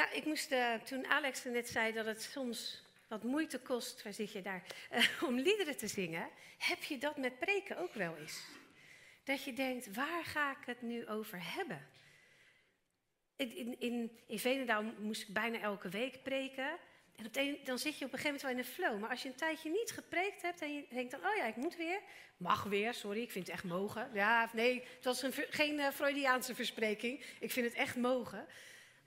Nou, ik moest, uh, toen Alex net zei dat het soms wat moeite kost, waar zit je daar, uh, om liederen te zingen, heb je dat met preken ook wel eens? Dat je denkt, waar ga ik het nu over hebben? In, in, in, in Venendaal moest ik bijna elke week preken. En dan zit je op een gegeven moment wel in een flow. Maar als je een tijdje niet gepreekt hebt en je denkt dan, oh ja, ik moet weer. Mag weer, sorry, ik vind het echt mogen. Ja, nee, het was een, geen uh, Freudiaanse verspreking. Ik vind het echt mogen.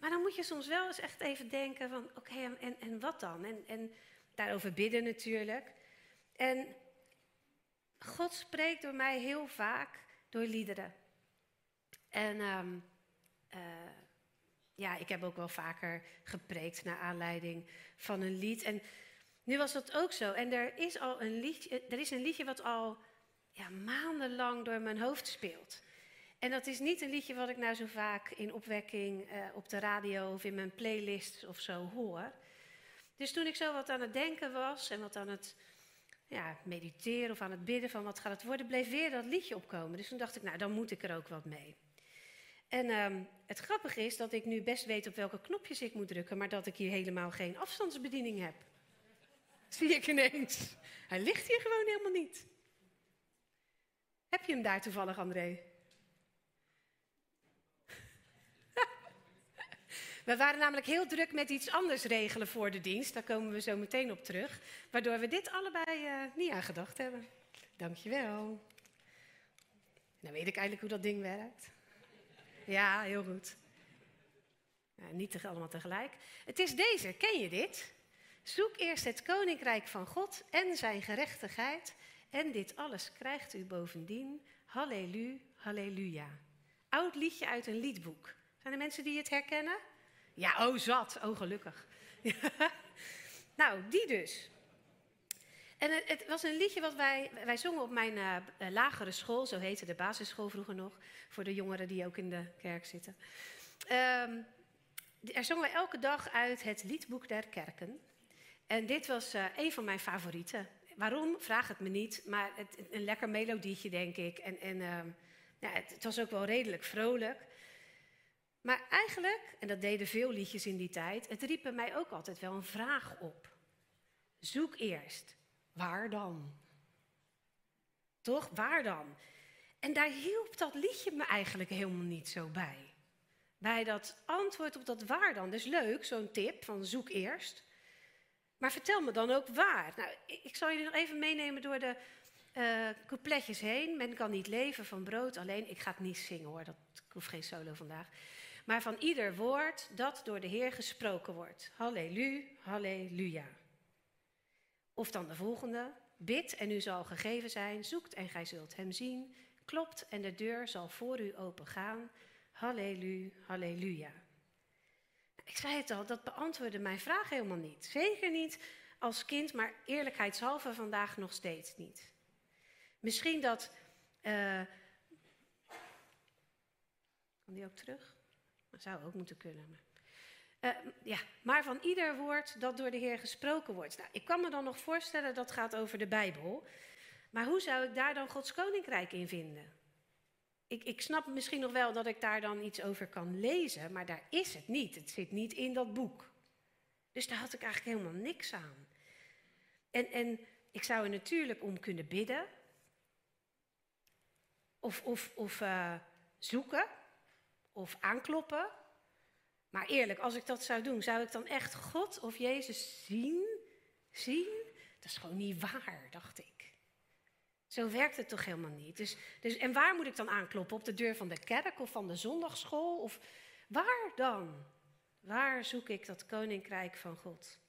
Maar dan moet je soms wel eens echt even denken van, oké, en, en wat dan? En, en daarover bidden natuurlijk. En God spreekt door mij heel vaak door liederen. En um, uh, ja, ik heb ook wel vaker gepreekt naar aanleiding van een lied. En nu was dat ook zo. En er is al een liedje, er is een liedje wat al ja, maandenlang door mijn hoofd speelt. En dat is niet een liedje wat ik nou zo vaak in opwekking uh, op de radio of in mijn playlist of zo hoor. Dus toen ik zo wat aan het denken was en wat aan het ja, mediteren of aan het bidden van wat gaat het worden, bleef weer dat liedje opkomen. Dus toen dacht ik, nou dan moet ik er ook wat mee. En um, het grappige is dat ik nu best weet op welke knopjes ik moet drukken, maar dat ik hier helemaal geen afstandsbediening heb. Zie ik ineens. Hij ligt hier gewoon helemaal niet. Heb je hem daar toevallig, André? We waren namelijk heel druk met iets anders regelen voor de dienst. Daar komen we zo meteen op terug. Waardoor we dit allebei uh, niet aan gedacht hebben. Dankjewel. Nou weet ik eigenlijk hoe dat ding werkt. Ja, heel goed. Nou, niet te, allemaal tegelijk. Het is deze, ken je dit? Zoek eerst het koninkrijk van God en zijn gerechtigheid. En dit alles krijgt u bovendien. Halleluja, halleluja. Oud liedje uit een liedboek. Zijn er mensen die het herkennen? Ja, oh zat. Oh gelukkig. nou, die dus. En het, was een liedje wat wij, wij zongen op mijn uh, lagere school, zo heette de basisschool vroeger nog, voor de jongeren die ook in de kerk zitten. Um, er zongen wij elke dag uit het liedboek der kerken. En dit was uh, een van mijn favorieten. Waarom? Vraag het me niet, maar het, een lekker melodietje, denk ik. En, en uh, ja, het was ook wel redelijk vrolijk. Maar eigenlijk, en dat deden veel liedjes in die tijd, het riep bij mij ook altijd wel een vraag op. Zoek eerst Waar dan? Toch? Waar dan? En daar hielp dat liedje me eigenlijk helemaal niet zo bij. Bij dat antwoord op dat waar dan. Dus leuk, zo'n tip van zoek eerst. Maar vertel me dan ook waar. Nou, ik zal jullie nog even meenemen door de uh, coupletjes heen. Men kan niet leven van brood alleen. Ik ga het niet zingen hoor, dat, ik hoef geen solo vandaag. Maar van ieder woord dat door de Heer gesproken wordt. Halleluja, halleluja. Of dan de volgende. Bid en u zal gegeven zijn. Zoekt en gij zult hem zien. Klopt en de deur zal voor u opengaan. Halleluja, halleluja. Ik zei het al, dat beantwoordde mijn vraag helemaal niet. Zeker niet als kind, maar eerlijkheidshalve vandaag nog steeds niet. Misschien dat. Uh, kan die ook terug? Dat zou ook moeten kunnen. Maar. Uh, ja, maar van ieder woord dat door de Heer gesproken wordt. Nou, ik kan me dan nog voorstellen dat gaat over de Bijbel. Maar hoe zou ik daar dan Gods koninkrijk in vinden? Ik, ik snap misschien nog wel dat ik daar dan iets over kan lezen, maar daar is het niet. Het zit niet in dat boek. Dus daar had ik eigenlijk helemaal niks aan. En, en ik zou er natuurlijk om kunnen bidden. Of, of, of uh, zoeken. Of aankloppen. Maar eerlijk, als ik dat zou doen, zou ik dan echt God of Jezus zien? Zien? Dat is gewoon niet waar, dacht ik. Zo werkt het toch helemaal niet. Dus, dus, en waar moet ik dan aankloppen? Op de deur van de kerk of van de zondagschool? Of waar dan? Waar zoek ik dat koninkrijk van God?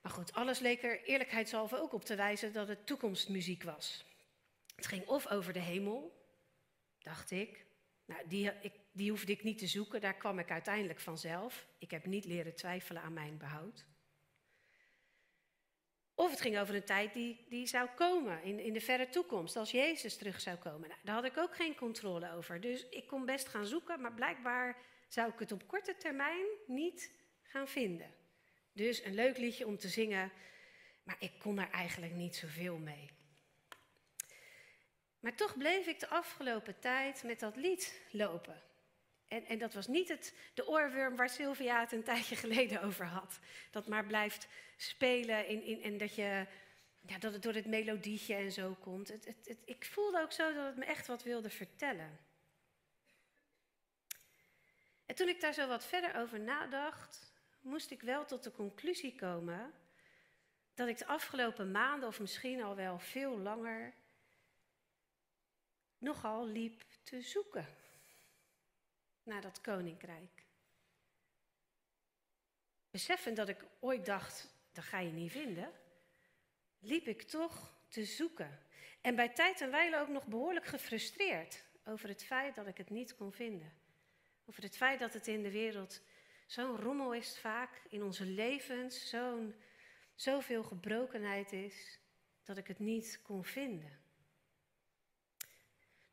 Maar goed, alles leek er eerlijkheidshalve ook op te wijzen dat het toekomstmuziek was. Het ging of over de hemel, dacht ik. Nou, die, ik die hoefde ik niet te zoeken, daar kwam ik uiteindelijk vanzelf. Ik heb niet leren twijfelen aan mijn behoud. Of het ging over een tijd die, die zou komen in, in de verre toekomst, als Jezus terug zou komen. Nou, daar had ik ook geen controle over. Dus ik kon best gaan zoeken, maar blijkbaar zou ik het op korte termijn niet gaan vinden. Dus een leuk liedje om te zingen, maar ik kon er eigenlijk niet zoveel mee. Maar toch bleef ik de afgelopen tijd met dat lied lopen. En, en dat was niet het, de oorworm waar Sylvia het een tijdje geleden over had. Dat maar blijft spelen in, in, en dat, je, ja, dat het door het melodietje en zo komt. Het, het, ik voelde ook zo dat het me echt wat wilde vertellen. En toen ik daar zo wat verder over nadacht, moest ik wel tot de conclusie komen dat ik de afgelopen maanden, of misschien al wel veel langer, nogal liep te zoeken naar dat koninkrijk. Beseffend dat ik ooit dacht, dat ga je niet vinden, liep ik toch te zoeken. En bij tijd en wijle ook nog behoorlijk gefrustreerd over het feit dat ik het niet kon vinden. Over het feit dat het in de wereld zo'n rommel is vaak, in onze levens zo'n zoveel gebrokenheid is, dat ik het niet kon vinden.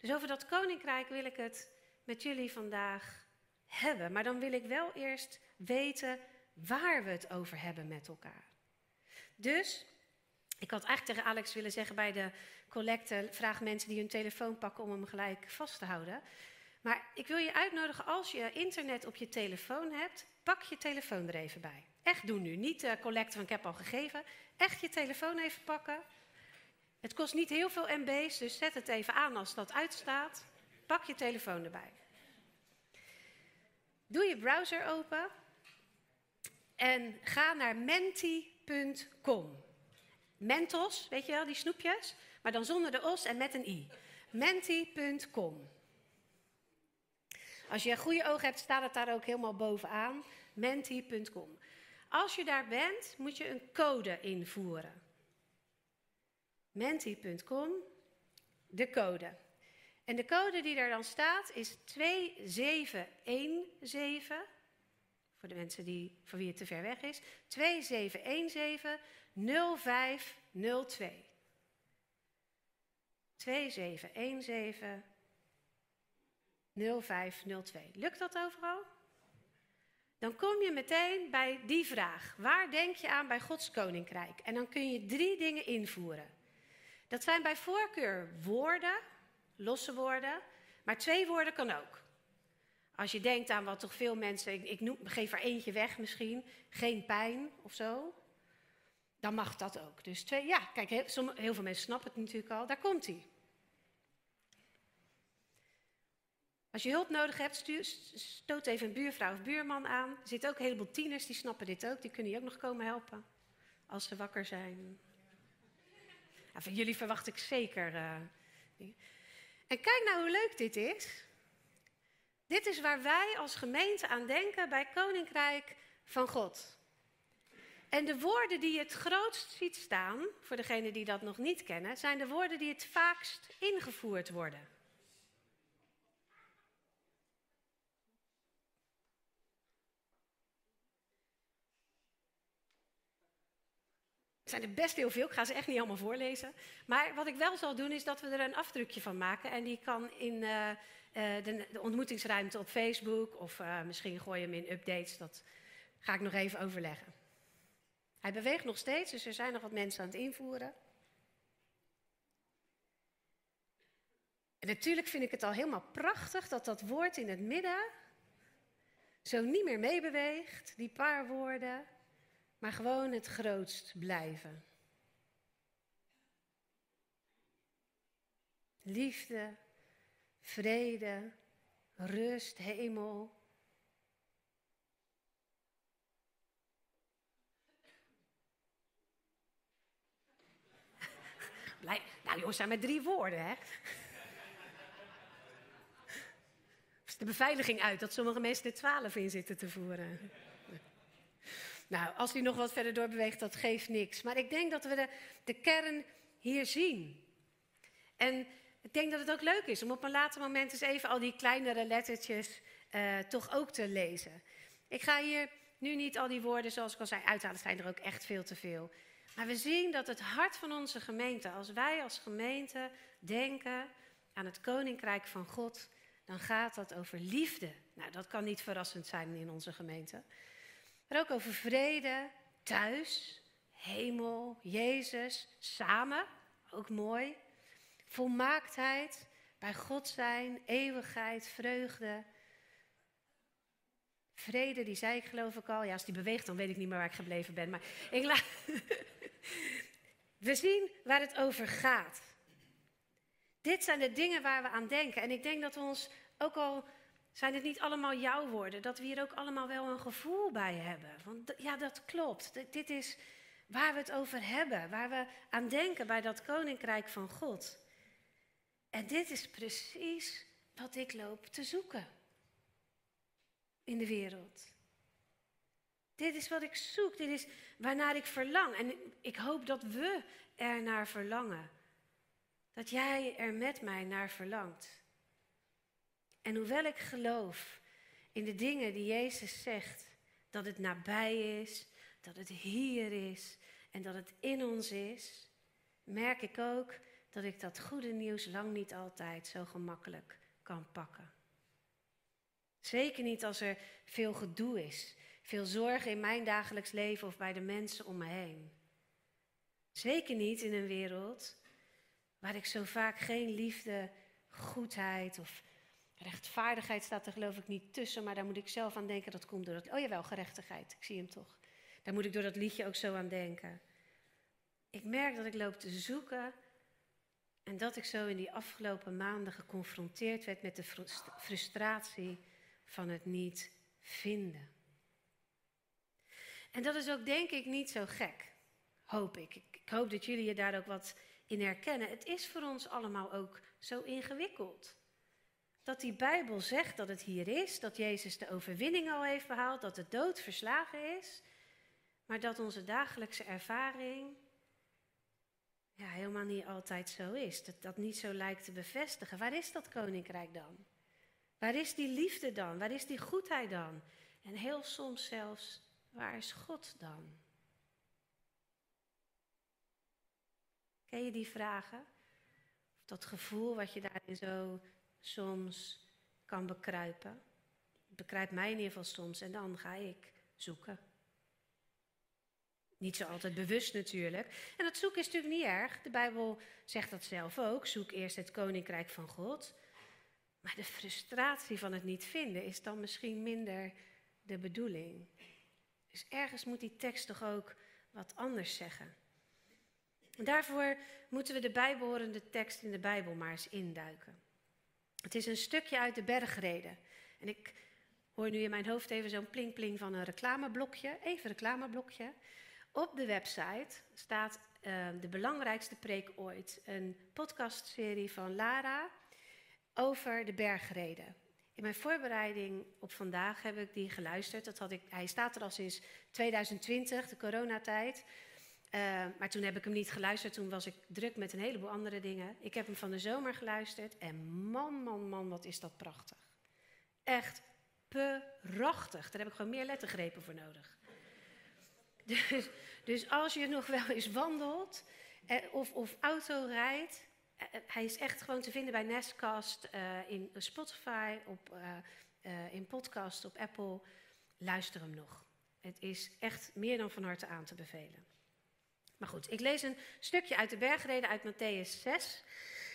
Dus over dat koninkrijk wil ik het met jullie vandaag hebben. Maar dan wil ik wel eerst weten waar we het over hebben met elkaar. Dus, ik had eigenlijk tegen Alex willen zeggen bij de collecte, vraag mensen die hun telefoon pakken om hem gelijk vast te houden. Maar ik wil je uitnodigen, als je internet op je telefoon hebt, pak je telefoon er even bij. Echt doen nu, niet de collecte van ik heb al gegeven. Echt je telefoon even pakken. Het kost niet heel veel MB's, dus zet het even aan als dat uitstaat. Pak je telefoon erbij. Doe je browser open en ga naar menti.com. Mentos, weet je wel, die snoepjes, maar dan zonder de os en met een i. Menti.com. Als je goede ogen hebt, staat het daar ook helemaal bovenaan. Menti.com. Als je daar bent, moet je een code invoeren. Menti.com, de code. En de code die daar dan staat is 2717. Voor de mensen die, voor wie het te ver weg is. 2717 0502. 2717 0502. Lukt dat overal? Dan kom je meteen bij die vraag. Waar denk je aan bij Gods koninkrijk? En dan kun je drie dingen invoeren. Dat zijn bij voorkeur woorden losse woorden. Maar twee woorden kan ook. Als je denkt aan wat toch veel mensen, ik, geef er eentje weg misschien, geen pijn of zo, dan mag dat ook. Dus twee, ja, kijk, heel, heel veel mensen snappen het natuurlijk al, daar komt hij. Als je hulp nodig hebt, stoot even een buurvrouw of buurman aan. Er zitten ook een heleboel tieners, die snappen dit ook, die kunnen je ook nog komen helpen als ze wakker zijn. Jullie verwacht ik zeker. Uh, en kijk nou hoe leuk dit is. Dit is waar wij als gemeente aan denken bij Koninkrijk van God. En de woorden die je het grootst ziet staan, voor degenen die dat nog niet kennen, zijn de woorden die het vaakst ingevoerd worden. Er zijn er best heel veel, ik ga ze echt niet allemaal voorlezen. Maar wat ik wel zal doen, is dat we er een afdrukje van maken. En die kan in uh, de, de, ontmoetingsruimte op Facebook, of uh, misschien gooi je hem in updates. Dat ga ik nog even overleggen. Hij beweegt nog steeds, dus er zijn nog wat mensen aan het invoeren. En natuurlijk vind ik het al helemaal prachtig dat dat woord in het midden zo niet meer meebeweegt, die paar woorden maar gewoon het grootst blijven. Liefde, vrede, rust, hemel. Blij, nou jongens, zijn met drie woorden, hè? De beveiliging uit dat sommige mensen er twaalf in zitten te voeren? Nou, als u nog wat verder doorbeweegt, dat geeft niks. Maar ik denk dat we de, de kern hier zien. En ik denk dat het ook leuk is om op een later moment eens even al die kleinere lettertjes uh, toch ook te lezen. Ik ga hier nu niet al die woorden, zoals ik al zei, uithalen. zijn er ook echt veel te veel. Maar we zien dat het hart van onze gemeente, als wij als gemeente denken aan het koninkrijk van God, dan gaat dat over liefde. Nou, dat kan niet verrassend zijn in onze gemeente. Maar ook over vrede, thuis, hemel, Jezus, samen, ook mooi. Volmaaktheid, bij God zijn, eeuwigheid, vreugde. Vrede, die zei ik geloof ik al. Ja, als die beweegt, dan weet ik niet meer waar ik gebleven ben. Maar ik laat... We zien waar het over gaat. Dit zijn de dingen waar we aan denken. En ik denk dat we ons, ook al zijn het niet allemaal jouw woorden, dat we hier ook allemaal wel een gevoel bij hebben. Want ja, dat klopt. Dit is waar we het over hebben, waar we aan denken bij dat koninkrijk van God. En dit is precies wat ik loop te zoeken in de wereld. Dit is wat ik zoek, dit is waarnaar ik verlang. En ik hoop dat we er naar verlangen. Dat jij er met mij naar verlangt. En hoewel ik geloof in de dingen die Jezus zegt, dat het nabij is, dat het hier is en dat het in ons is, merk ik ook dat ik dat goede nieuws lang niet altijd zo gemakkelijk kan pakken. Zeker niet als er veel gedoe is, veel zorgen in mijn dagelijks leven of bij de mensen om me heen. Zeker niet in een wereld waar ik zo vaak geen liefde, goedheid of rechtvaardigheid staat er geloof ik niet tussen, maar daar moet ik zelf aan denken. Dat komt door dat, oh jawel, gerechtigheid, ik zie hem toch. Daar moet ik door dat liedje ook zo aan denken. Ik merk dat ik loop te zoeken en dat ik zo in die afgelopen maanden geconfronteerd werd met de frustratie van het niet vinden. En dat is ook denk ik niet zo gek, hoop ik. Ik hoop dat jullie je daar ook wat in herkennen. Het is voor ons allemaal ook zo ingewikkeld. Dat die Bijbel zegt dat het hier is, dat Jezus de overwinning al heeft behaald, dat de dood verslagen is, maar dat onze dagelijkse ervaring ja, helemaal niet altijd zo is. Dat dat niet zo lijkt te bevestigen. Waar is dat koninkrijk dan? Waar is die liefde dan? Waar is die goedheid dan? En heel soms zelfs, waar is God dan? Ken je die vragen? Of dat gevoel wat je daarin zo soms kan bekruipen? Het bekruipt mij in ieder geval soms en dan ga ik zoeken. Niet zo altijd bewust natuurlijk. En dat zoeken is natuurlijk niet erg. De Bijbel zegt dat zelf ook. Zoek eerst het koninkrijk van God. Maar de frustratie van het niet vinden is dan misschien minder de bedoeling. Dus ergens moet die tekst toch ook wat anders zeggen. En daarvoor moeten we de bijbehorende tekst in de Bijbel maar eens induiken. Het is een stukje uit de bergreden. En ik hoor nu in mijn hoofd even zo'n pling-pling van een reclameblokje. Even reclameblokje. Op de website staat uh, de belangrijkste preek ooit. Een podcastserie van Lara over de bergreden. In mijn voorbereiding op vandaag heb ik die geluisterd. Dat had ik, hij staat er al sinds 2020, de coronatijd. Uh, maar toen heb ik hem niet geluisterd. Toen was ik druk met een heleboel andere dingen. Ik heb hem van de zomer geluisterd. En man, man, man, wat is dat prachtig. Echt prachtig. Daar heb ik gewoon meer lettergrepen voor nodig. Dus, dus als je nog wel eens wandelt eh, of, of auto rijdt, eh, eh, hij is echt gewoon te vinden bij Nestcast, in Spotify, op, in podcast, op Apple. Luister hem nog. Het is echt meer dan van harte aan te bevelen. Maar goed, ik lees een stukje uit de bergreden uit Matthäus 6.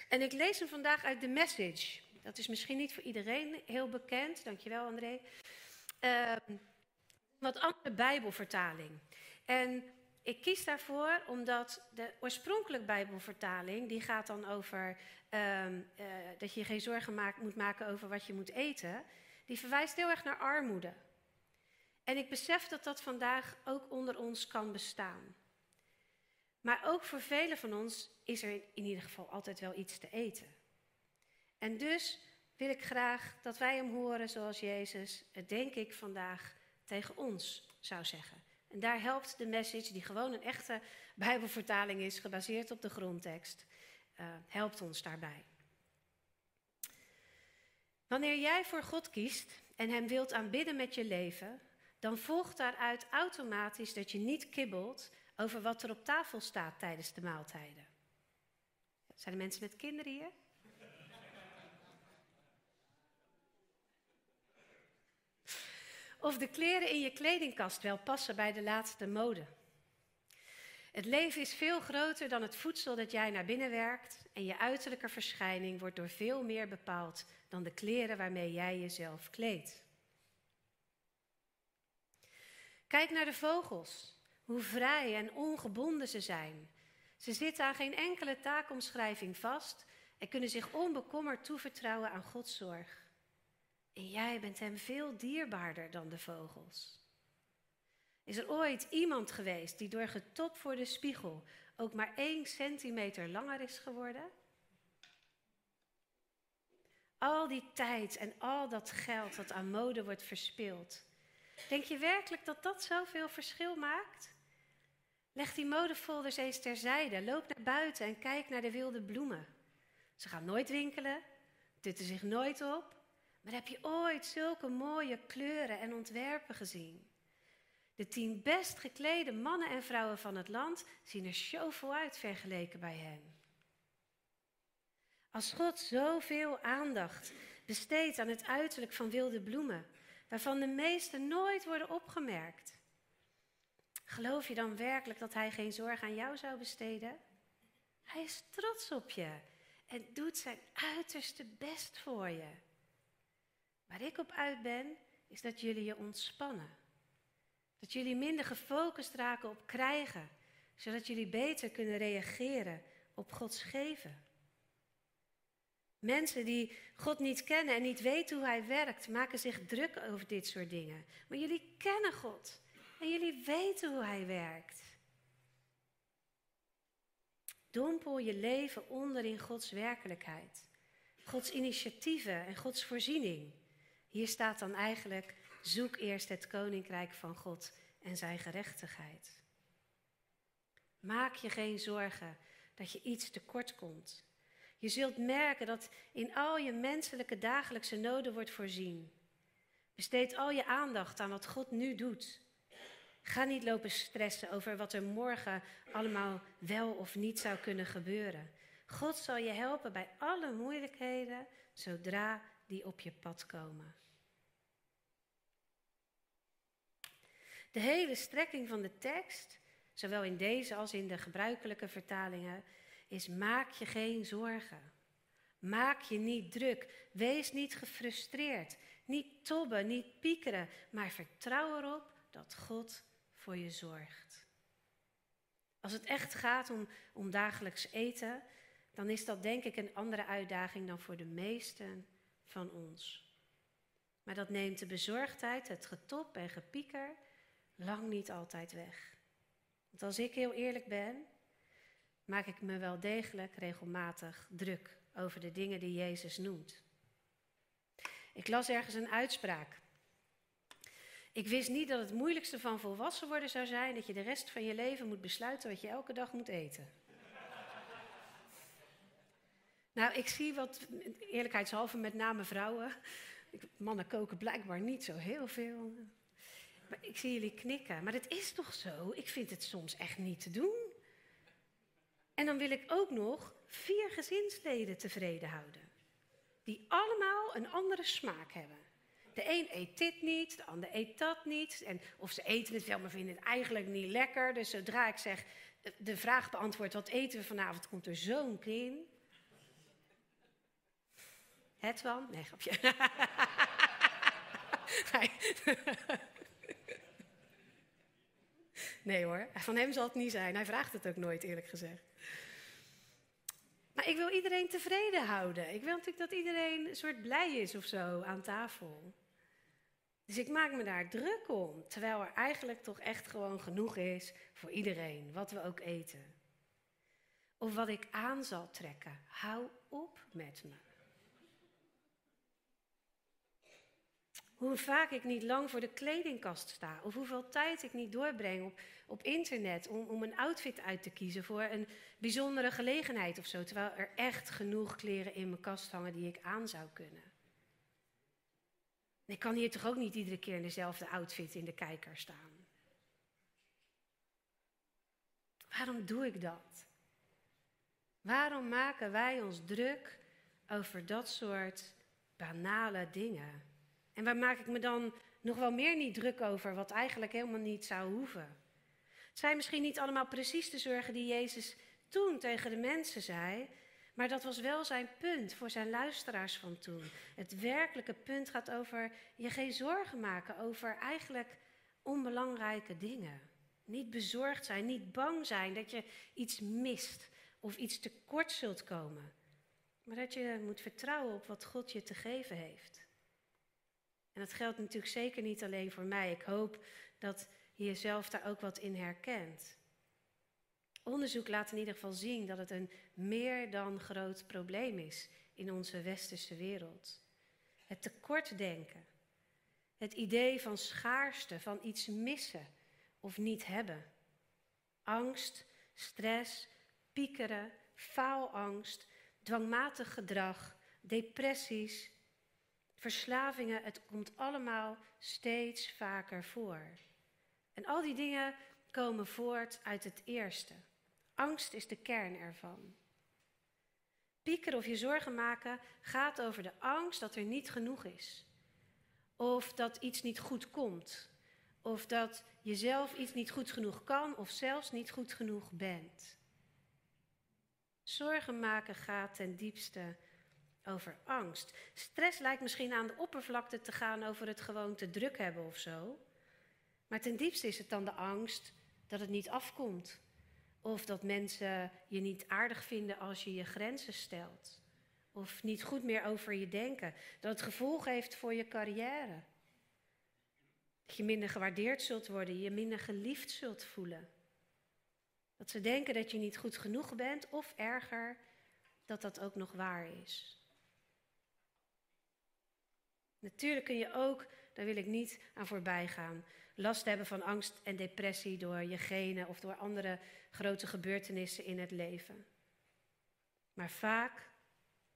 En ik lees hem vandaag uit de Message. Dat is misschien niet voor iedereen heel bekend. Dankjewel, André. Uh, wat andere Bijbelvertaling. En ik kies daarvoor omdat de oorspronkelijke Bijbelvertaling, die gaat dan over uh, uh, dat je geen zorgen moet maken over wat je moet eten, die verwijst heel erg naar armoede. En ik besef dat dat vandaag ook onder ons kan bestaan. Maar ook voor velen van ons is er in ieder geval altijd wel iets te eten. En dus wil ik graag dat wij hem horen zoals Jezus het denk ik vandaag tegen ons zou zeggen. En daar helpt de message, die gewoon een echte Bijbelvertaling is, gebaseerd op de grondtekst, uh, helpt ons daarbij. Wanneer jij voor God kiest en Hem wilt aanbidden met je leven, dan volgt daaruit automatisch dat je niet kibbelt over wat er op tafel staat tijdens de maaltijden. Zijn er mensen met kinderen hier? Of de kleren in je kledingkast wel passen bij de laatste mode. Het leven is veel groter dan het voedsel dat jij naar binnen werkt en je uiterlijke verschijning wordt door veel meer bepaald dan de kleren waarmee jij jezelf kleedt. Kijk naar de vogels, hoe vrij en ongebonden ze zijn. Ze zitten aan geen enkele taakomschrijving vast en kunnen zich onbekommerd toevertrouwen aan Gods zorg. En jij bent hem veel dierbaarder dan de vogels. Is er ooit iemand geweest die door getop voor de spiegel ook maar één centimeter langer is geworden? Al die tijd en al dat geld dat aan mode wordt verspild. Denk je werkelijk dat dat zoveel verschil maakt? Leg die modefolders eens terzijde, loop naar buiten en kijk naar de wilde bloemen. Ze gaan nooit winkelen, dutten zich nooit op. Maar heb je ooit zulke mooie kleuren en ontwerpen gezien? De tien best geklede mannen en vrouwen van het land zien er showvol uit vergeleken bij hen. Als God zoveel aandacht besteedt aan het uiterlijk van wilde bloemen, waarvan de meeste nooit worden opgemerkt, geloof je dan werkelijk dat Hij geen zorg aan jou zou besteden? Hij is trots op je en doet zijn uiterste best voor je. Waar ik op uit ben, is dat jullie je ontspannen. Dat jullie minder gefocust raken op krijgen, zodat jullie beter kunnen reageren op Gods geven. Mensen die God niet kennen en niet weten hoe Hij werkt, maken zich druk over dit soort dingen. Maar jullie kennen God en jullie weten hoe Hij werkt. Dompel je leven onder in Gods werkelijkheid, Gods initiatieven en Gods voorziening. Hier staat dan eigenlijk: zoek eerst het koninkrijk van God en zijn gerechtigheid. Maak je geen zorgen dat je iets tekort komt. Je zult merken dat in al je menselijke dagelijkse noden wordt voorzien. Besteed al je aandacht aan wat God nu doet. Ga niet lopen stressen over wat er morgen allemaal wel of niet zou kunnen gebeuren. God zal je helpen bij alle moeilijkheden zodra die op je pad komen. De hele strekking van de tekst, zowel in deze als in de gebruikelijke vertalingen, is maak je geen zorgen. Maak je niet druk. Wees niet gefrustreerd. Niet tobben, niet piekeren, maar vertrouw erop dat God voor je zorgt. Als het echt gaat om, om dagelijks eten, dan is dat denk ik een andere uitdaging dan voor de meesten van ons. Maar dat neemt de bezorgdheid, het getop en gepieker lang niet altijd weg. Want als ik heel eerlijk ben, maak ik me wel degelijk regelmatig druk over de dingen die Jezus noemt. Ik las ergens een uitspraak. Ik wist niet dat het moeilijkste van volwassen worden zou zijn dat je de rest van je leven moet besluiten wat je elke dag moet eten. nou, ik zie wat, eerlijkheidshalve met name vrouwen. Mannen koken blijkbaar niet zo heel veel. Maar ik zie jullie knikken. Maar het is toch zo? Ik vind het soms echt niet te doen. En dan wil ik ook nog vier gezinsleden tevreden houden. Die allemaal een andere smaak hebben. De een eet dit niet, de ander eet dat niet. En of ze eten het wel, maar vinden het eigenlijk niet lekker. Dus zodra ik zeg, de vraag beantwoord, wat eten we vanavond, komt er zo'n in. Het van? Nee, grapje. Nee hoor, van hem zal het niet zijn. Hij vraagt het ook nooit, eerlijk gezegd. Maar ik wil iedereen tevreden houden. Ik wil natuurlijk dat iedereen een soort blij is of zo aan tafel. Dus ik maak me daar druk om, terwijl er eigenlijk toch echt gewoon genoeg is voor iedereen, wat we ook eten. Of wat ik aan zal trekken. Hou op met me. Hoe vaak ik niet lang voor de kledingkast sta. Of hoeveel tijd ik niet doorbreng op, op internet om, om een outfit uit te kiezen voor een bijzondere gelegenheid of zo. Terwijl er echt genoeg kleren in mijn kast hangen die ik aan zou kunnen. ik kan hier toch ook niet iedere keer in dezelfde outfit in de kijker staan. Waarom doe ik dat? Waarom maken wij ons druk over dat soort banale dingen? En waar maak ik me dan nog wel meer niet druk over, wat eigenlijk helemaal niet zou hoeven? Het zijn misschien niet allemaal precies de zorgen die Jezus toen tegen de mensen zei, maar dat was wel zijn punt voor zijn luisteraars van toen. Het werkelijke punt gaat over je geen zorgen maken over eigenlijk onbelangrijke dingen. Niet bezorgd zijn, niet bang zijn dat je iets mist of iets tekort zult komen. Maar dat je moet vertrouwen op wat God je te geven heeft. En dat geldt natuurlijk zeker niet alleen voor mij. Ik hoop dat je jezelf daar ook wat in herkent. Onderzoek laat in ieder geval zien dat het een meer dan groot probleem is in onze westerse wereld. Het tekortdenken. Het idee van schaarste, van iets missen of niet hebben. Angst, stress, piekeren, faalangst, dwangmatig gedrag, depressies, verslavingen, het komt allemaal steeds vaker voor. En al die dingen komen voort uit het eerste. Angst is de kern ervan. Piekeren of je zorgen maken gaat over de angst dat er niet genoeg is. Of dat iets niet goed komt. Of dat je zelf iets niet goed genoeg kan of zelfs niet goed genoeg bent. Zorgen maken gaat ten diepste over angst. Stress lijkt misschien aan de oppervlakte te gaan over het gewoon te druk hebben of zo. Maar ten diepste is het dan de angst dat het niet afkomt. Of dat mensen je niet aardig vinden als je je grenzen stelt. Of niet goed meer over je denken. Dat het gevolg heeft voor je carrière. Dat je minder gewaardeerd zult worden, je minder geliefd zult voelen. Dat ze denken dat je niet goed genoeg bent, of erger, dat dat ook nog waar is. Natuurlijk kun je ook, daar wil ik niet aan voorbij gaan, last hebben van angst en depressie door je genen of door andere grote gebeurtenissen in het leven. Maar vaak,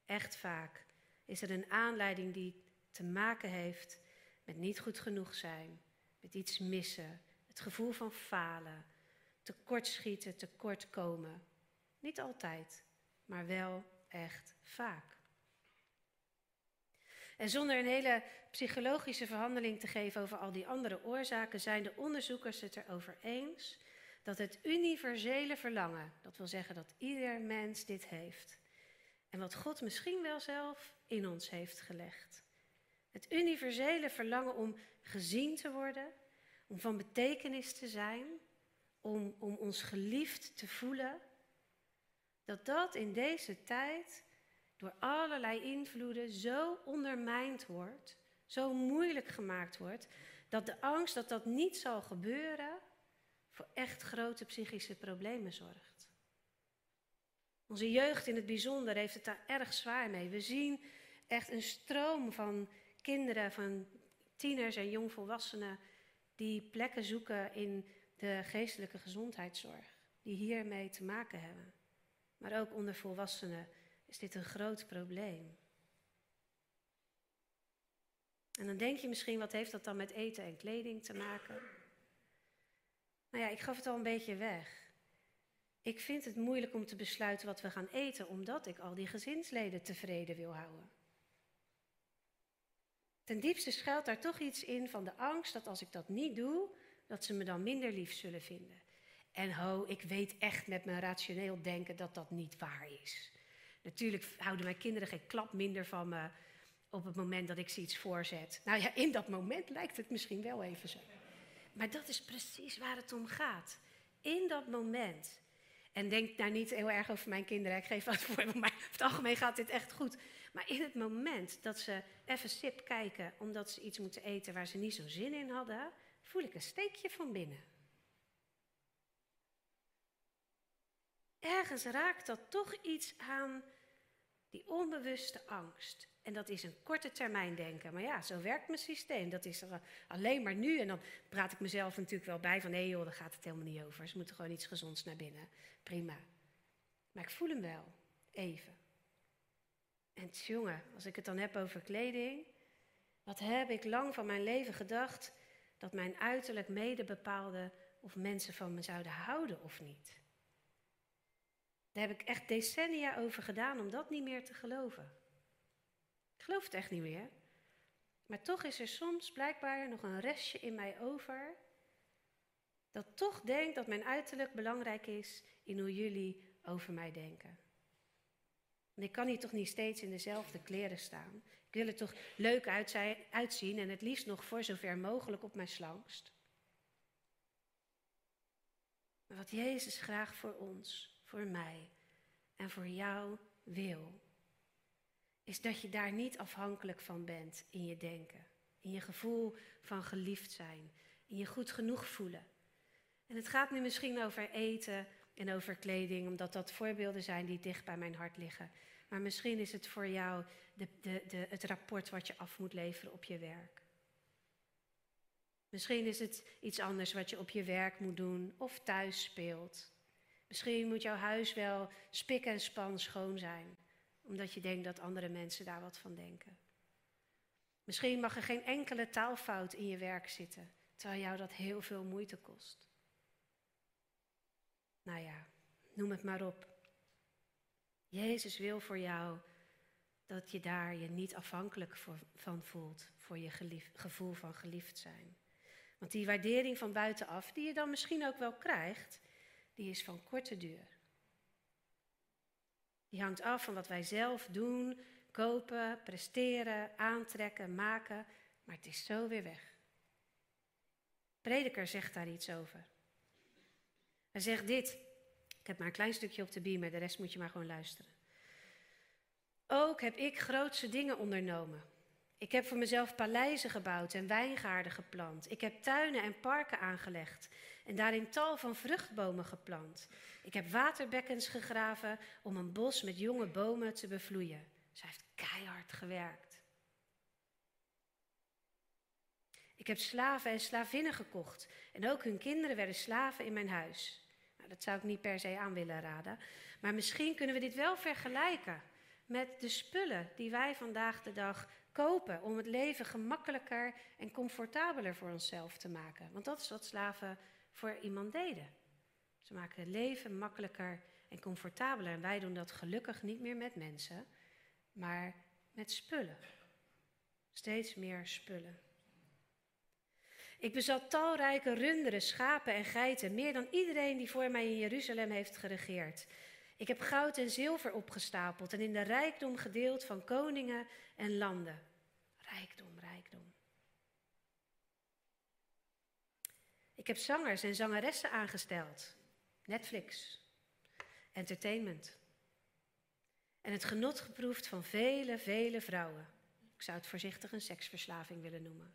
echt vaak, is er een aanleiding die te maken heeft met niet goed genoeg zijn, met iets missen, het gevoel van falen, tekortschieten, tekortkomen. Niet altijd, maar wel echt vaak. En zonder een hele psychologische verhandeling te geven over al die andere oorzaken, zijn de onderzoekers het erover eens dat het universele verlangen, dat wil zeggen dat ieder mens dit heeft, en wat God misschien wel zelf in ons heeft gelegd. Het universele verlangen om gezien te worden, om van betekenis te zijn, om, om ons geliefd te voelen, dat dat in deze tijd door allerlei invloeden zo ondermijnd wordt, zo moeilijk gemaakt wordt, dat de angst dat dat niet zal gebeuren voor echt grote psychische problemen zorgt. Onze jeugd in het bijzonder heeft het daar erg zwaar mee. We zien echt een stroom van kinderen, van tieners en jongvolwassenen die plekken zoeken in de geestelijke gezondheidszorg, die hiermee te maken hebben. Maar ook onder volwassenen is dit een groot probleem. En dan denk je misschien, wat heeft dat dan met eten en kleding te maken? Nou ja, ik gaf het al een beetje weg. Ik vind het moeilijk om te besluiten wat we gaan eten, omdat ik al die gezinsleden tevreden wil houden. Ten diepste schuilt daar toch iets in van de angst dat als ik dat niet doe, dat ze me dan minder lief zullen vinden. En ho, ik weet echt met mijn rationeel denken dat dat niet waar is. Natuurlijk houden mijn kinderen geen klap minder van me op het moment dat ik ze iets voorzet. Nou ja, in dat moment lijkt het misschien wel even zo. Maar dat is precies waar het om gaat. In dat moment. En denk nou niet heel erg over mijn kinderen. Ik geef wat voor, maar over het algemeen gaat dit echt goed. Maar in het moment dat ze even sip kijken omdat ze iets moeten eten waar ze niet zo zin in hadden, voel ik een steekje van binnen. Ergens raakt dat toch iets aan die onbewuste angst. En dat is een korte termijn denken. Maar ja, zo werkt mijn systeem. Dat is er alleen maar nu. En dan praat ik mezelf natuurlijk wel bij van... nee joh, daar gaat het helemaal niet over. Ze moeten gewoon iets gezonds naar binnen. Prima. Maar ik voel hem wel. Even. En jongen, als ik het dan heb over kleding... wat heb ik lang van mijn leven gedacht... dat mijn uiterlijk mede bepaalde of mensen van me zouden houden of niet. Daar heb ik echt decennia over gedaan om dat niet meer te geloven. Ik geloof het echt niet meer. Maar toch is er soms blijkbaar nog een restje in mij over. Dat toch denkt dat mijn uiterlijk belangrijk is in hoe jullie over mij denken. En ik kan hier toch niet steeds in dezelfde kleren staan. Ik wil er toch leuk uitzien en het liefst nog voor zover mogelijk op mijn slangst. Maar wat Jezus graag voor ons, voor mij en voor jou wil, is dat je daar niet afhankelijk van bent in je denken, in je gevoel van geliefd zijn, in je goed genoeg voelen. En het gaat nu misschien over eten en over kleding, omdat dat voorbeelden zijn die dicht bij mijn hart liggen. Maar misschien is het voor jou de, de, de, het rapport wat je af moet leveren op je werk. Misschien is het iets anders wat je op je werk moet doen of thuis speelt. Misschien moet jouw huis wel spik en span schoon zijn, omdat je denkt dat andere mensen daar wat van denken. Misschien mag er geen enkele taalfout in je werk zitten, terwijl jou dat heel veel moeite kost. Nou ja, noem het maar op. Jezus wil voor jou dat je daar je niet afhankelijk van voelt voor je gevoel van geliefd zijn. Want die waardering van buitenaf, die je dan misschien ook wel krijgt, die is van korte duur. Die hangt af van wat wij zelf doen, kopen, presteren, aantrekken, maken, maar het is zo weer weg. Prediker zegt daar iets over. Hij zegt dit. Ik heb maar een klein stukje op de beamer, de rest moet je maar gewoon luisteren. Ook heb ik grootse dingen ondernomen. Ik heb voor mezelf paleizen gebouwd en wijngaarden geplant. Ik heb tuinen en parken aangelegd en daarin tal van vruchtbomen geplant. Ik heb waterbekkens gegraven om een bos met jonge bomen te bevloeien. Zij heeft keihard gewerkt. Ik heb slaven en slavinnen gekocht en ook hun kinderen werden slaven in mijn huis. Nou, dat zou ik niet per se aan willen raden, maar misschien kunnen we dit wel vergelijken met de spullen die wij vandaag de dag kopen om het leven gemakkelijker en comfortabeler voor onszelf te maken. Want dat is wat slaven voor iemand deden. Ze maken het leven makkelijker en comfortabeler. En wij doen dat gelukkig niet meer met mensen, maar met spullen. Steeds meer spullen. Ik bezat talrijke runderen, schapen en geiten, meer dan iedereen die voor mij in Jeruzalem heeft geregeerd. Ik heb goud en zilver opgestapeld en in de rijkdom gedeeld van koningen en landen. Rijkdom, rijkdom. Ik heb zangers en zangeressen aangesteld. Netflix. Entertainment. En het genot geproefd van vele, vele vrouwen. Ik zou het voorzichtig een seksverslaving willen noemen.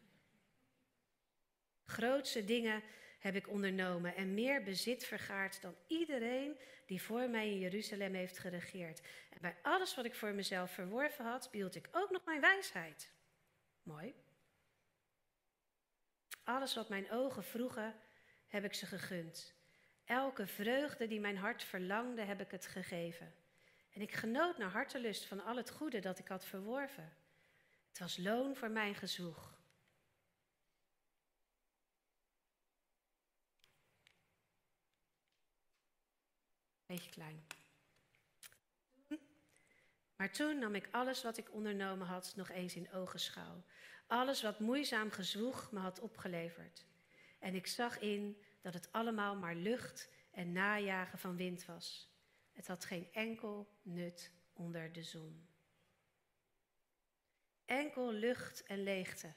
Grootse dingen heb ik ondernomen en meer bezit vergaard dan iedereen die voor mij in Jeruzalem heeft geregeerd. En bij alles wat ik voor mezelf verworven had, behield ik ook nog mijn wijsheid. Mooi. Alles wat mijn ogen vroegen, heb ik ze gegund. Elke vreugde die mijn hart verlangde, heb ik het gegeven. En ik genoot naar hartelust van al het goede dat ik had verworven. Het was loon voor mijn gezwoeg. Beetje klein. Maar toen nam ik alles wat ik ondernomen had nog eens in ogenschouw. Alles wat moeizaam gezwoeg me had opgeleverd. En ik zag in dat het allemaal maar lucht en najagen van wind was. Het had geen enkel nut onder de zon. Enkel lucht en leegte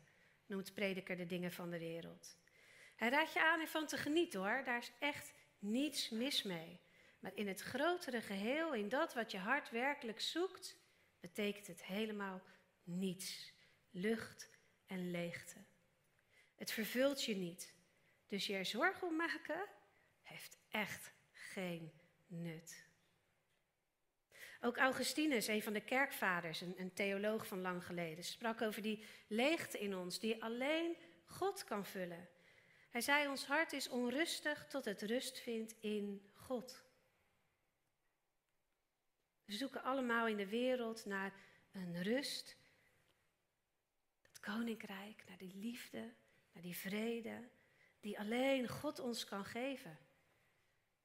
noemt prediker de dingen van de wereld. Hij raadt je aan ervan te genieten hoor, daar is echt niets mis mee. Maar in het grotere geheel, in dat wat je hart werkelijk zoekt, betekent het helemaal niets. Lucht en leegte. Het vervult je niet. Dus je er zorgen om maken heeft echt geen nut. Ook Augustinus, een van de kerkvaders, een, een theoloog van lang geleden, sprak over die leegte in ons die alleen God kan vullen. Hij zei: Ons hart is onrustig tot het rust vindt in God. We zoeken allemaal in de wereld naar een rust, koninkrijk, naar die liefde, naar die vrede, die alleen God ons kan geven.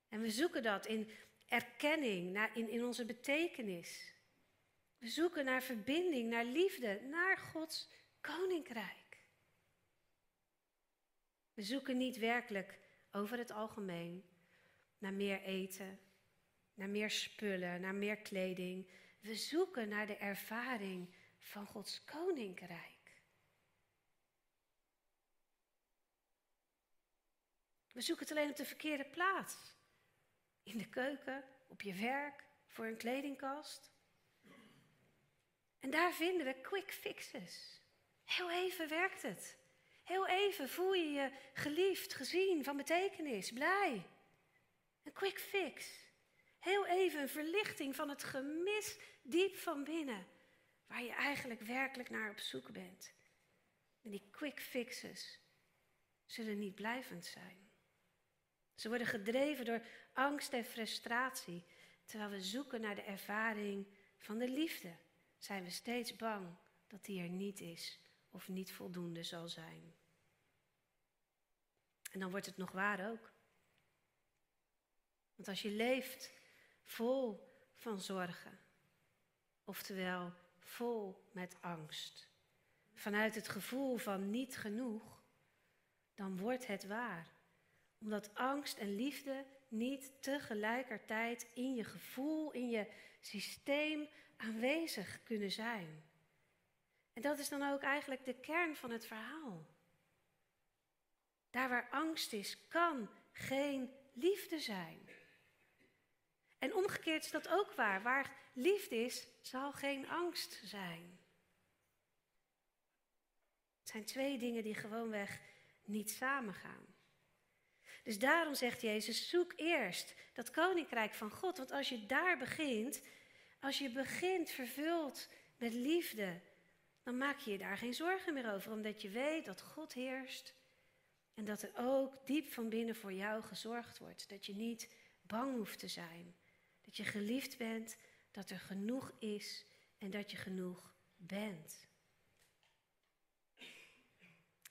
En we zoeken dat in erkenning, naar, in, in onze betekenis. We zoeken naar verbinding, naar liefde, naar Gods koninkrijk. We zoeken niet werkelijk over het algemeen naar meer eten, naar meer spullen, naar meer kleding. We zoeken naar de ervaring van Gods koninkrijk. We zoeken het alleen op de verkeerde plaats. in de keuken, op je werk, voor een kledingkast. En daar vinden we quick fixes. Heel even werkt het. Heel even voel je je geliefd, gezien, van betekenis, blij. Een quick fix. Heel even een verlichting van het gemis diep van binnen, waar je eigenlijk werkelijk naar op zoek bent. En die quick fixes zullen niet blijvend zijn. Ze worden gedreven door angst en frustratie. Terwijl we zoeken naar de ervaring van de liefde, zijn we steeds bang dat die er niet is of niet voldoende zal zijn. En dan wordt het nog waar ook. Want als je leeft vol van zorgen, oftewel vol met angst, vanuit het gevoel van niet genoeg, dan wordt het waar. Omdat angst en liefde niet tegelijkertijd in je gevoel, in je systeem aanwezig kunnen zijn. En dat is dan ook eigenlijk de kern van het verhaal. Daar waar angst is, kan geen liefde zijn. En omgekeerd is dat ook waar. Waar liefde is, zal geen angst zijn. Het zijn twee dingen die gewoonweg niet samengaan. Dus daarom zegt Jezus, zoek eerst dat koninkrijk van God. Want als je daar begint, als je begint vervuld met liefde, dan maak je je daar geen zorgen meer over. Omdat je weet dat God heerst en dat er ook diep van binnen voor jou gezorgd wordt. Dat je niet bang hoeft te zijn. Dat je geliefd bent, dat er genoeg is en dat je genoeg bent.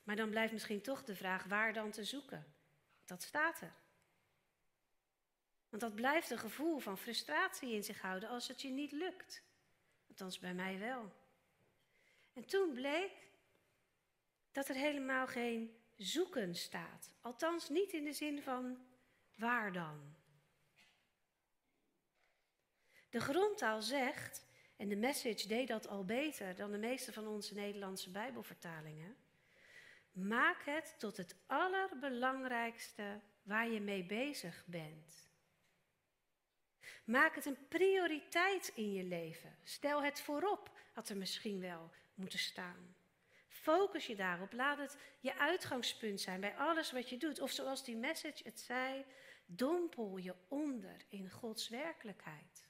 Maar dan blijft misschien toch de vraag waar dan te zoeken. Dat staat er. Want dat blijft een gevoel van frustratie in zich houden als het je niet lukt. Althans bij mij wel. En toen bleek dat er helemaal geen zoeken staat. Althans niet in de zin van waar dan. De grondtaal zegt, en de message deed dat al beter dan de meeste van onze Nederlandse Bijbelvertalingen. Maak het tot het allerbelangrijkste waar je mee bezig bent. Maak het een prioriteit in je leven. Stel het voorop, had er misschien wel moeten staan. Focus je daarop. Laat het je uitgangspunt zijn bij alles wat je doet. Of zoals die message het zei, dompel je onder in Gods werkelijkheid.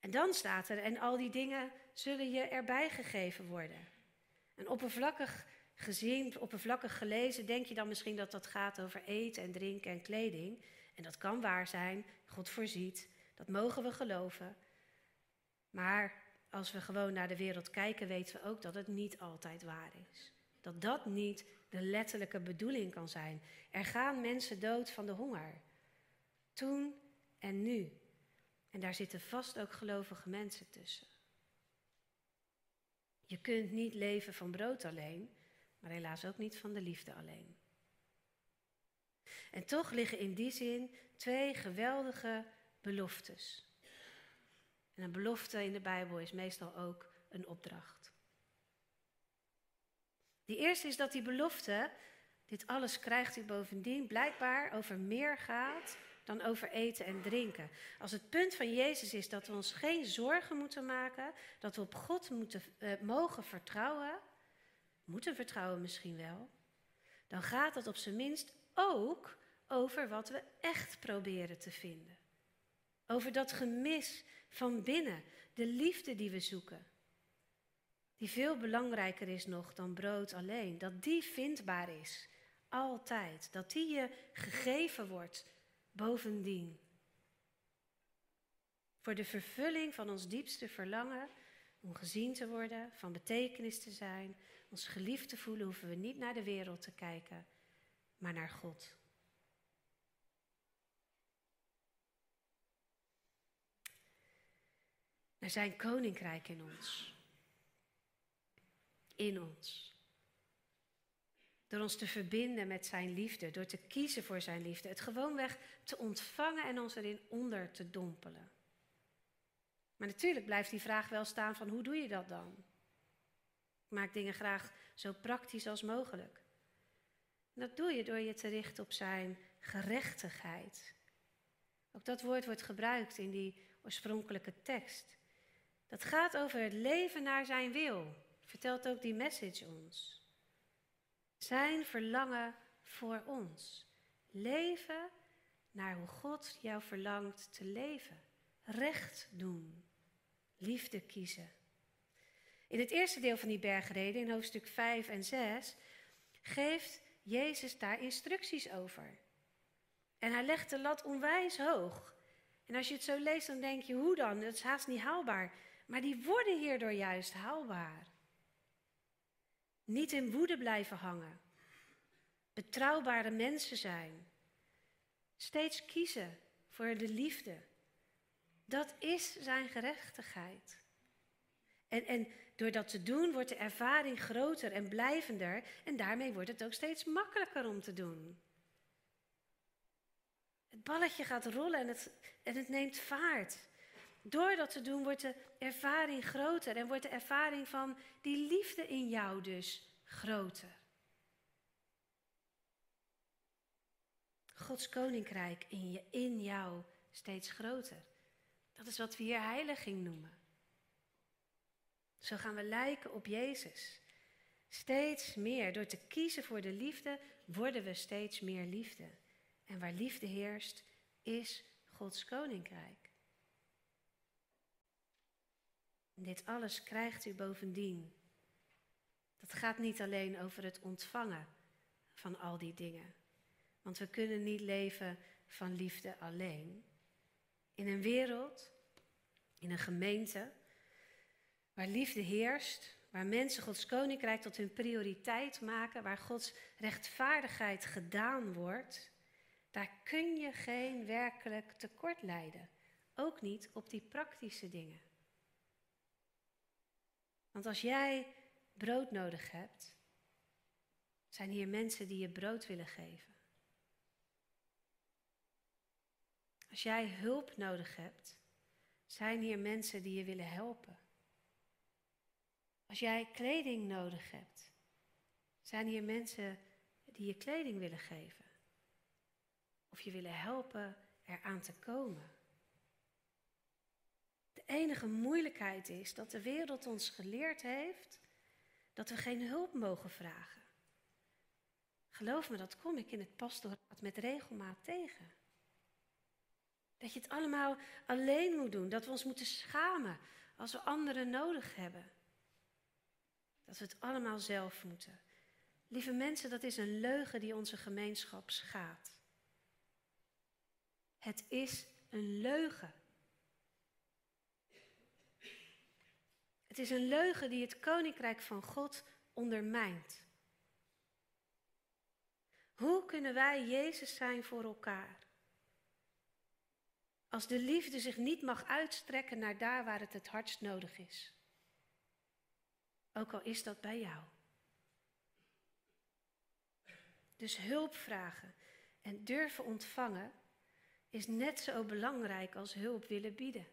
En dan staat er, en al die dingen zullen je erbij gegeven worden. En oppervlakkig gezien, oppervlakkig gelezen, denk je dan misschien dat dat gaat over eten en drinken en kleding. En dat kan waar zijn, God voorziet, dat mogen we geloven. Maar als we gewoon naar de wereld kijken, weten we ook dat het niet altijd waar is. Dat dat niet de letterlijke bedoeling kan zijn. Er gaan mensen dood van de honger. Toen en nu. En daar zitten vast ook gelovige mensen tussen. Je kunt niet leven van brood alleen, maar helaas ook niet van de liefde alleen. En toch liggen in die zin twee geweldige beloftes. En een belofte in de Bijbel is meestal ook een opdracht. Die eerste is dat die belofte, dit alles krijgt u bovendien, blijkbaar over meer gaat dan over eten en drinken. Als het punt van Jezus is dat we ons geen zorgen moeten maken, dat we op God moeten, uh, mogen vertrouwen, moeten vertrouwen misschien wel, dan gaat dat op zijn minst ook over wat we echt proberen te vinden. Over dat gemis van binnen, de liefde die we zoeken. Die veel belangrijker is nog dan brood alleen. Dat die vindbaar is, altijd. Dat die je gegeven wordt bovendien. Voor de vervulling van ons diepste verlangen om gezien te worden, van betekenis te zijn, ons geliefd te voelen, hoeven we niet naar de wereld te kijken, maar naar God. Naar zijn koninkrijk in ons. In ons. Door ons te verbinden met zijn liefde, door te kiezen voor zijn liefde, het gewoonweg te ontvangen en ons erin onder te dompelen. Maar natuurlijk blijft die vraag wel staan van hoe doe je dat dan? Ik maak dingen graag zo praktisch als mogelijk. Dat doe je door je te richten op zijn gerechtigheid. Ook dat woord wordt gebruikt in die oorspronkelijke tekst. Dat gaat over het leven naar zijn wil, vertelt ook die message ons. Zijn verlangen voor ons. Leven naar hoe God jou verlangt te leven. Recht doen. Liefde kiezen. In het eerste deel van die bergreden, in hoofdstuk 5 en 6, geeft Jezus daar instructies over. En hij legt de lat onwijs hoog. En als je het zo leest, dan denk je, hoe dan? Dat is haast niet haalbaar. Maar die worden hierdoor juist haalbaar. Niet in woede blijven hangen. Betrouwbare mensen zijn. Steeds kiezen voor de liefde. Dat is zijn gerechtigheid. En, en door dat te doen wordt de ervaring groter en blijvender en daarmee wordt het ook steeds makkelijker om te doen. Het balletje gaat rollen en het, en het neemt vaart. Door dat te doen wordt de ervaring groter en wordt de ervaring van die liefde in jou dus groter. Gods koninkrijk in, je, in jou steeds groter. Dat is wat we hier heiliging noemen. Zo gaan we lijken op Jezus. Steeds meer, door te kiezen voor de liefde, worden we steeds meer liefde. En waar liefde heerst, is Gods koninkrijk. Dit alles krijgt u bovendien. Dat gaat niet alleen over het ontvangen van al die dingen. Want we kunnen niet leven van liefde alleen. In een wereld, in een gemeente, waar liefde heerst, waar mensen Gods koninkrijk tot hun prioriteit maken, waar Gods rechtvaardigheid gedaan wordt, daar kun je geen werkelijk tekort lijden. Ook niet op die praktische dingen. Want als jij brood nodig hebt, zijn hier mensen die je brood willen geven. Als jij hulp nodig hebt, zijn hier mensen die je willen helpen. Als jij kleding nodig hebt, zijn hier mensen die je kleding willen geven. Of je willen helpen eraan te komen. De enige moeilijkheid is dat de wereld ons geleerd heeft dat we geen hulp mogen vragen. Geloof me, dat kom ik in het pastoraat met regelmaat tegen. Dat je het allemaal alleen moet doen. Dat we ons moeten schamen als we anderen nodig hebben. Dat we het allemaal zelf moeten. Lieve mensen, dat is een leugen die onze gemeenschap schaadt. Het is een leugen. Het is een leugen die het koninkrijk van God ondermijnt. Hoe kunnen wij Jezus zijn voor elkaar? Als de liefde zich niet mag uitstrekken naar daar waar het het hardst nodig is. Ook al is dat bij jou. Dus hulp vragen en durven ontvangen is net zo belangrijk als hulp willen bieden,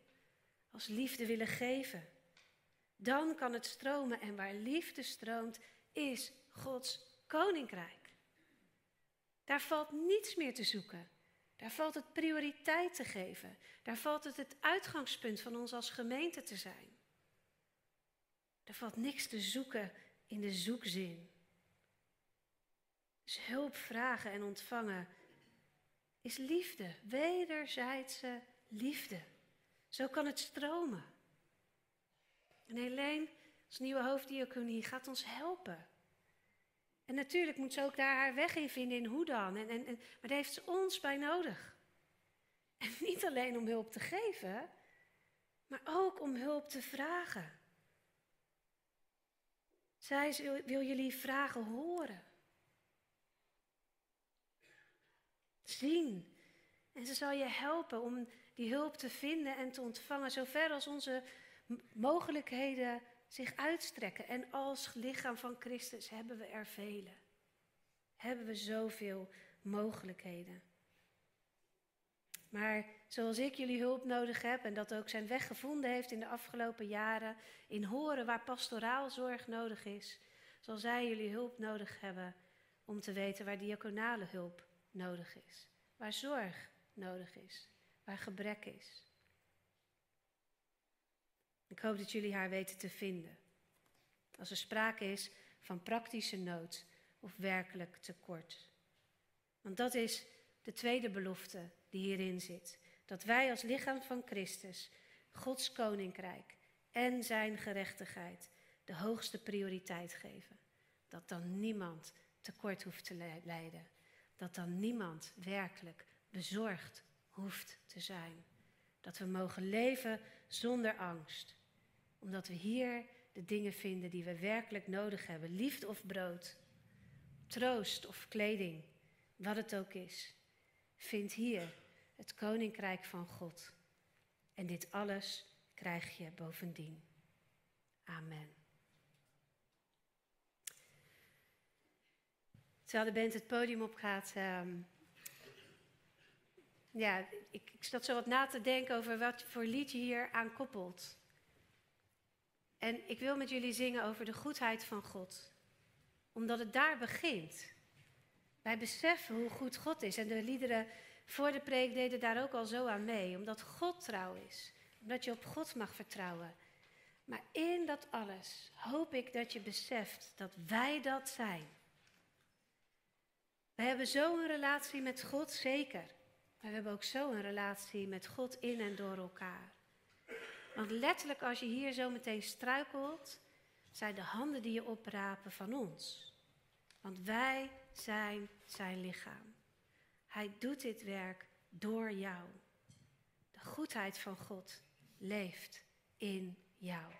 als liefde willen geven. Dan kan het stromen en waar liefde stroomt, is Gods koninkrijk. Daar valt niets meer te zoeken. Daar valt het prioriteit te geven. Daar valt het het uitgangspunt van ons als gemeente te zijn. Er valt niks te zoeken in de zoekzin. Dus hulp vragen en ontvangen is liefde, wederzijdse liefde. Zo kan het stromen. En Helene, als nieuwe hoofddiaconie, gaat ons helpen. En natuurlijk moet ze ook daar haar weg in vinden in hoe dan. En, en, en, maar daar heeft ze ons bij nodig. En niet alleen om hulp te geven, maar ook om hulp te vragen. Zij wil jullie vragen horen. Zien. En ze zal je helpen om die hulp te vinden en te ontvangen, zover als onze mogelijkheden zich uitstrekken. En als lichaam van Christus hebben we er vele. Hebben we zoveel mogelijkheden. Maar zoals ik jullie hulp nodig heb en dat ook zijn weg gevonden heeft in de afgelopen jaren, in horen waar pastoraal zorg nodig is, zal zij jullie hulp nodig hebben om te weten waar diaconale hulp nodig is, waar zorg nodig is, waar gebrek is. Ik hoop dat jullie haar weten te vinden. Als er sprake is van praktische nood of werkelijk tekort. Want dat is de tweede belofte die hierin zit. Dat wij als lichaam van Christus Gods koninkrijk en zijn gerechtigheid de hoogste prioriteit geven. Dat dan niemand tekort hoeft te lijden. Dat dan niemand werkelijk bezorgd hoeft te zijn. Dat we mogen leven zonder angst. Omdat we hier de dingen vinden die we werkelijk nodig hebben. Liefde of brood, troost of kleding, wat het ook is. Vind hier het koninkrijk van God. En dit alles krijg je bovendien. Amen. Terwijl de band het podium opgaat. Um, ja, ik, ik zat zo wat na te denken over wat voor lied je hier aan koppelt. En ik wil met jullie zingen over de goedheid van God. Omdat het daar begint. Wij beseffen hoe goed God is. En de liederen voor de preek deden daar ook al zo aan mee. Omdat God trouw is. Omdat je op God mag vertrouwen. Maar in dat alles hoop ik dat je beseft dat wij dat zijn. We hebben zo een relatie met God, zeker. Maar we hebben ook zo een relatie met God in en door elkaar. Want letterlijk als je hier zo meteen struikelt, zijn de handen die je oprapen van ons. Want wij zijn zijn lichaam. Hij doet dit werk door jou. De goedheid van God leeft in jou.